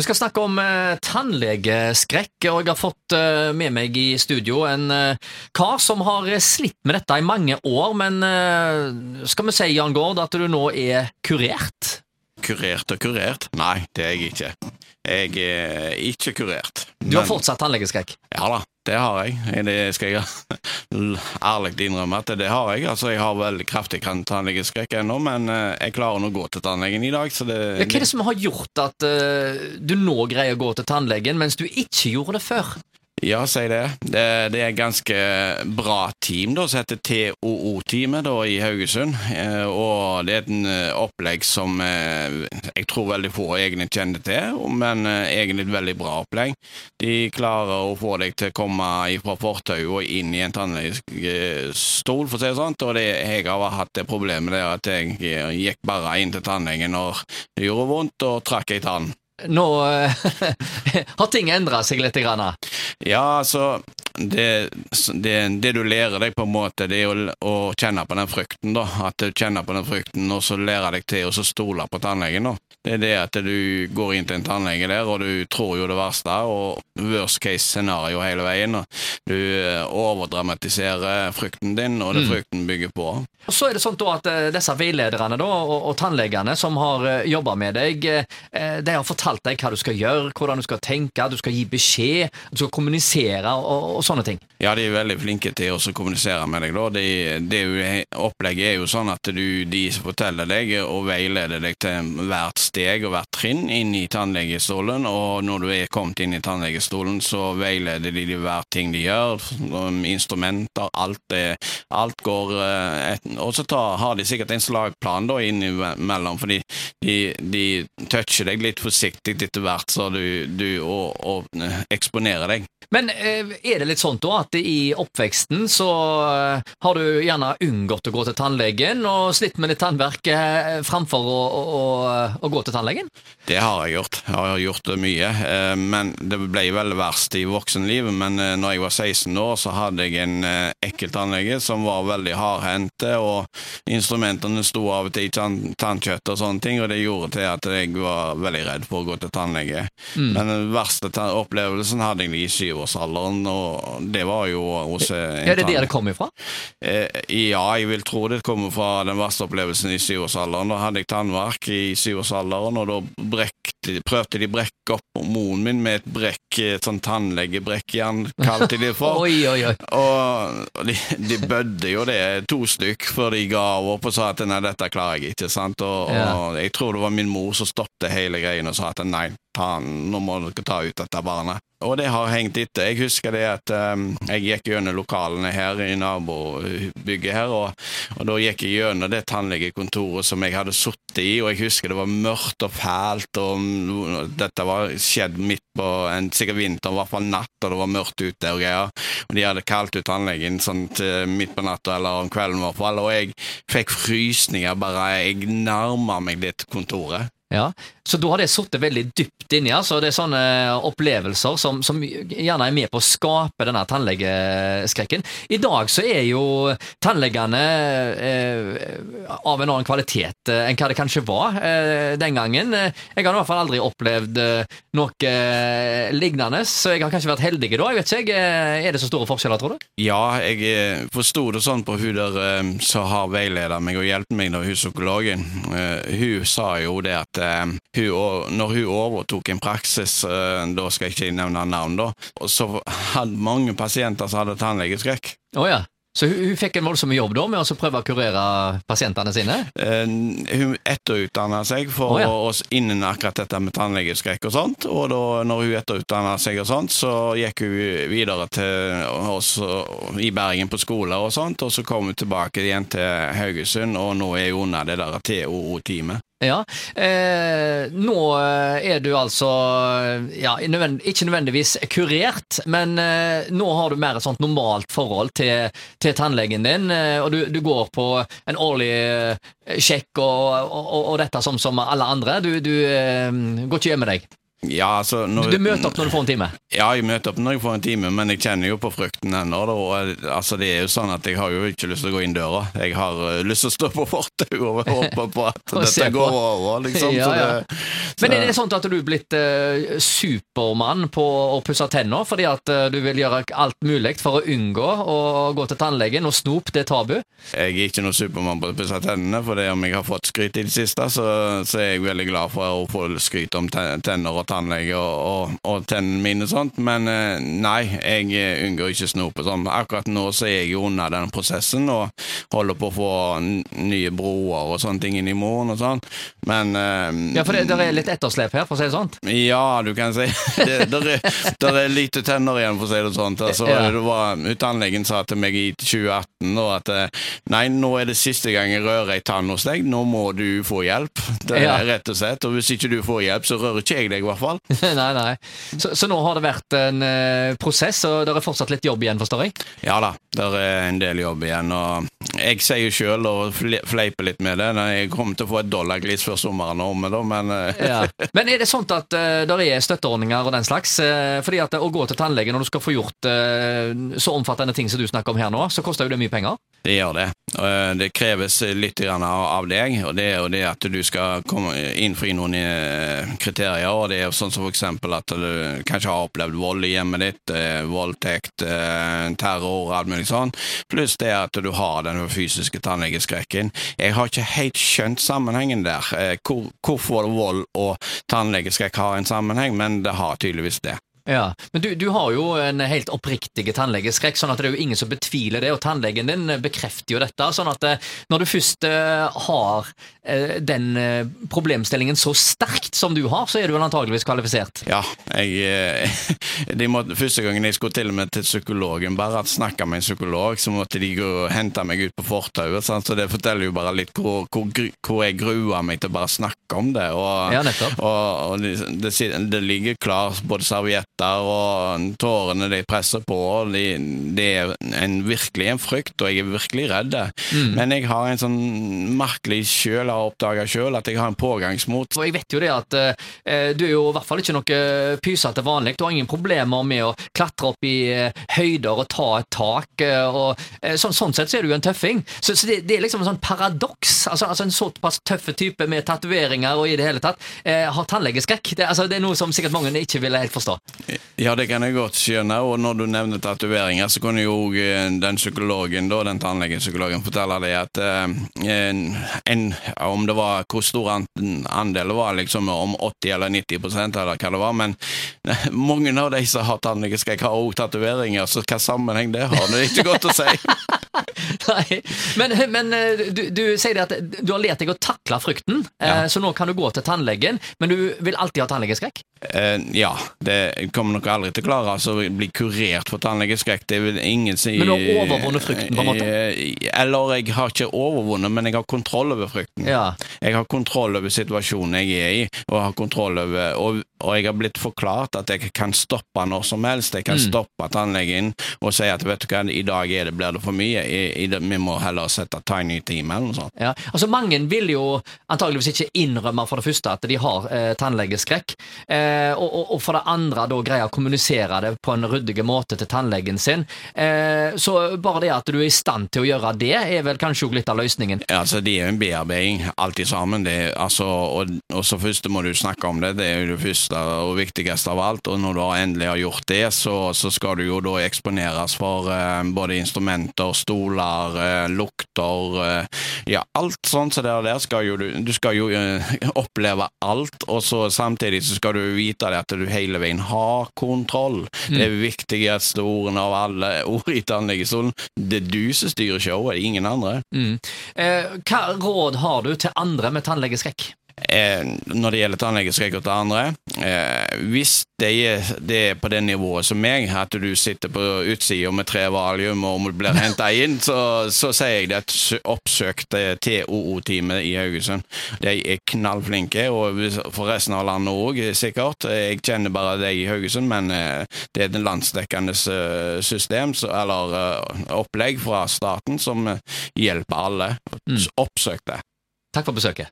Vi skal snakke om eh, tannlegeskrekk, og jeg har fått eh, med meg i studio en eh, kar som har slitt med dette i mange år, men eh, skal vi si, Jan Gård, at du nå er kurert? Kurert og kurert? Nei, det er jeg ikke. Jeg er ikke kurert. Du har Men- fortsatt tannlegeskrekk? Ja da, det har jeg. Det skal jeg ærlig innrømme at det har jeg. Altså, Jeg har veldig kraftig tannlegeskrekk ennå, men eh, jeg klarer nå å gå til tannlegen i dag, så det, hva er det som har gjort at uh, du nå greier å gå til tannlegen, mens du ikke gjorde det før? Ja, si det. det. Det er et ganske bra team da, som heter TOO-teamet da, i Haugesund. Eh, Og det er et eh, opplegg som eh, jeg tror veldig få egentlig kjenner til, men egentlig et veldig bra opplegg. De klarer å få deg til å komme fra fortauet og inn i en tannlegestol, for å si det sånn. Og det, jeg har hatt det problemet der at jeg gikk bare inn til tannlegen når det gjorde vondt, og trakk ei tann. Nå eh, har ting endra seg litt. Grann. Ja, altså det, det, det du lærer deg på en måte, det er å, å kjenne på den frykten, da. At du kjenner på den frykten, og så lærer deg til å så stole på tannlegen, da. Det er det at du går inn til en tannlege der, og du tror jo det verste, og worst case scenario hele veien. Da. Du eh, overdramatiserer frykten din, og det frykten bygger på. Og Så er det sånn at eh, disse veilederne da, og, og tannlegene som har uh, jobba med deg, eh, de har fortalt deg hva du skal gjøre, hvordan du skal tenke, du skal gi beskjed, du skal kommunisere og, og sånne ting. Ja, de er veldig flinke til å kommunisere med deg. da. De, det opplegget er jo sånn at du, de forteller deg og veileder deg til hvert steg og hvert trinn inn i tannlegestolen. Og når du er kommet inn i tannlegestolen, så veileder de hver ting de gjør. Instrumenter, alt, det, alt går eh, et, Og så tar, har de sikkert en slagplan da innimellom, fordi de, de toucher deg litt forsiktig etter hvert, så du, du og, og eh, eksponerer deg. Men eh, er det litt sånn da at i oppveksten så eh, har du gjerne unngått å gå til tannlegen og slitt med litt tannverk framfor å, å, å, gå til tannlegen? Det har jeg gjort. Jeg har gjort det mye. Men det ble veldig verst i voksenlivet. Men når jeg var 16 år, så hadde jeg en ekkel tannlege som var veldig hardhendte, og instrumentene sto av og til i tann tannkjøtt og sånne ting, og det gjorde til at jeg var veldig redd for å gå til tannlege. Men den verste opplevelsen hadde jeg i syvårsalderen, og det var jo hos eh, en Er det der det kommer ifra? Eh, ja, jeg vil tro det kommer fra den verste opplevelsen i syvårsalderen. Da hadde jeg tannverk i syvårsalderen, og da brekte, prøvde de å brekke opp moren min med et brekk, et sånn tannlegebrekkjern, kalte de det for. Oi, oi, oi. Og de, de bødde jo det, to stykk, før de ga opp og sa at nei, dette klarer jeg ikke. sant? Og, Ja. og jeg tror det var min mor som stoppet hele greien og sa at nei, ta den, nå må dere ta ut dette barnet. Og det har hengt etter. Jeg husker det at um, jeg gikk gjennom lokalene her i nabobygget her, og, og da gikk jeg gjennom det tannlegekontoret som jeg hadde sittet i, og jeg husker det var mørkt og fælt, og dette var skjedd midt på en sikkert vinter, i hvert fall natt, og det var mørkt ute og greier. Og de hadde kalt ut tannlegen sånn midt på natta eller om kvelden i hvert fall, og jeg fikk frysninger bare jeg nærma meg det kontoret. Ja, Så da har det sittet veldig dypt inni. altså Det er sånne opplevelser som, som gjerne er med på å skape denne tannlegeskrekken. I dag så er jo tannlegene eh, av en annen kvalitet eh, enn hva det kanskje var eh, den gangen. Eh, Jeg har i hvert fall aldri opplevd eh, noe eh, lignende, så jeg har kanskje vært heldig da. Jeg vet ikke, eh, Er det så store forskjeller, tror du? Ja, jeg eh, forsto det sånn på hun der eh, som har veiledet meg og hjulpet meg, da, hun psykologen. Eh, hun sa jo det at eh, hun, når hun overtok en praksis, eh, da skal jeg ikke nevne navn, da, så hadde mange pasienter som hadde tannlegeskrekk. Oh, ja. Så hun, fikk en voldsom jobb da med å prøve å kurere pasientene sine? Eh, hun etterutdanna seg for oh, ja. oss innen akkurat dette med tannlegeskrekk og sånt, og da når hun etterutdanna seg og sånt, så gikk hun videre til oss i Bergen på skole og sånt, og så kom hun tilbake igjen til Haugesund, og nå er hun under det der TOO-teamet. Ja. Eh, nå er du altså ja, nødvendig, ikke nødvendigvis kurert, men eh, nå har du mer et sånt normalt forhold til, til tannlegen din, eh, og du, du går på en årlig eh, sjekk og, og, og dette som, som alle andre. Du, du eh, går ikke hjem med deg. Ja, altså når, du møter opp når du får en time? Ja, jeg møter opp når jeg får en time, men jeg kjenner jo på frykten ennå. Altså, det er jo sånn at jeg har jo ikke lyst til å gå inn døra. Jeg har eh, lyst til å stå på fortauet og håpe på at dette går over, liksom. Ja, ja. det, Men er det sånn at du er blitt uh, supermann på å pusse tenner fordi at uh, du vil gjøre alt mulig for å unngå å gå til tannlegen, og snop det er tabu? Jeg er ikke noe supermann på å pusse tennene, for det om jeg har fått skryt i det siste, så, så er jeg veldig glad for å få skryt om te- tenner og tannlege og, og, og tennene mine og sånt, men eh, nei, jeg eh, unngår ikke snop og sånn. Akkurat nå så er jeg jo under den prosessen og holder på å få nye broer og sånne ting inn i morgen og sånn, men eh, Ja, for det det er litt etterslep her, for å si det sånn. Ja, du kan si det. Der er, der er lite tenner igjen, for å si det sånn. Altså, det var, Tannlegen sa til meg i 2018 da, at nei, nå er det siste gang jeg rører ei tann hos deg, nå må du få hjelp. Det er rett og slett. Og hvis ikke du får hjelp, så rører ikke jeg deg, i hvert fall. nei, nei. Så, så nå har det vært en eh, prosess, og det er fortsatt litt jobb igjen, forstår jeg? Ja da, det er en del jobb igjen. og Jeg sier jo sjøl, og fle- fleiper litt med det, jeg kommer til å få et dollarglis før sommeren er omme, da, men eh, Ja. Men er det sånn at uh, det er støtteordninger og den slags? Eh, fordi at å gå til tannlegen når du skal få gjort eh, så omfattende ting som du snakker om her nå, så koster jo det mye penger? Det gjør det. Det kreves litt av deg, og det er jo det at du skal innfri noen eh, kriterier. og Det er sånn som eksempel at du kanskje har opplevd vold i hjemmet ditt, eh, voldtekt, eh, terror, alt mulig sånn. Pluss det at du har den fysiske tannlegeskrekken. Jeg har ikke helt skjønt sammenhengen der. Hvor, hvorfor vold og tannlegeskrekk har en sammenheng, men det har tydeligvis det. Ja, Men du, du har jo en helt oppriktig tannlegeskrekk, sånn at det er jo ingen som betviler det, og tannlegen din bekrefter jo dette. sånn at eh, når du først eh, har den eh, problemstillingen så sterkt som du har, så er du vel antageligvis kvalifisert. Ja, jeg eh, de måtte, Første gangen jeg skulle til og med til psykologen, bare at snakka med en psykolog, så måtte de gå og hente meg ut på fortauet. Så det forteller jo bare litt hvor, hvor, hvor jeg gruer meg til å bare snakke om det. Og, Ja, og, og det, det, det ligger klar både servietter og tårene de presser på. og De, det er en, virkelig en frykt, og jeg er virkelig redd. Mm. Men jeg har en sånn merkelig sjøl, har oppdaga sjøl, at jeg har en pågangsmot. Og jeg vet jo det at eh, du er jo i hvert fall ikke noe pysete vanlig. Du har ingen problemer med å klatre opp i eh, høyder og ta et tak. Eh, og eh, sånn, sånn sett så er du jo en tøffing. Så, så det, det er liksom en sånn paradoks. Altså, altså En såpass tøffe type med tatoveringer og i det hele tatt eh, har tannlegeskrekk. Det, altså, det er noe som sikkert mange ikke ville helt forstå. Ja, det kan jeg godt skjønne. Og når du nevner tatoveringer, så kunne jo eh, den psykologen, da, den tannlegepsykologen, fortelle deg at eh, en, en, om det var hvor stor andel det var, liksom om 80 eller 90 eller hva det var, men mange av de som har tannlegeskrekk, har òg tatoveringer, så hva sammenheng det har, det er ikke godt å si. Nei, men, men eh, du, du sier det at du har lært deg å takle frykten, eh, Ja. så nå kan du gå til tannlegen, men du vil alltid ha tannlegeskrekk? Uh, ja, det kommer nok aldri til å klare altså, å bli kurert for tannlegeskrekk. Det vil ingen si Men du har overvunnet frykten, på en måte? Eller jeg har ikke overvunnet, men jeg har kontroll over frykten. Ja. Jeg har kontroll over situasjonen jeg er i, og har kontroll over og, og jeg har blitt forklart at jeg kan stoppe når som helst. Jeg kan Mm. stoppe tannlegen og si at vet du hva, i dag det, blir det for mye. I, i vi må heller sette tiny time eller noe sånt. Ja, altså Mange vil jo antageligvis ikke innrømme for det første at de har eh, tannlegeskrekk, eh, og, og, og for det andre da greie å kommunisere det på en ryddig måte til tannlegen sin. Eh, så bare det at du er i stand til å gjøre det, er vel kanskje også litt av løsningen. Ja, altså Det er jo en bearbeiding, alt sammen. Det, altså, og, og så først må du snakke om det, det er jo det første og viktigste av alt. Og når du endelig har gjort det, så, så skal du jo da eksponeres for eh, både instrumenter, stoler, eh, lukter eh, Ja, alt sånt som det der skal jo du Du skal jo eh, oppleve alt, og så samtidig så skal du vite det at du hele veien har kontroll. Det er viktigste ordene av alle ord i tannlegestolen. Det er du som styrer showet, ingen andre. Mm. Eh, hva råd har du til andre med tannlegeskrekk? Eh, når det gjelder tannlegeskrekk og til andre eh, Hvis det er, det er på det nivået som meg, at du sitter på utsida med tre valium og blir henta inn, så, så sier jeg det et oppsøkt eh, TOO-time i Haugesund. De er knallflinke, og for resten av landet òg, sikkert. Jeg kjenner bare de i Haugesund, men eh, det er et landsdekkende eh, system, så, eller eh, opplegg fra staten, som eh, hjelper alle. Mm. Oppsøk det. Takk for besøket.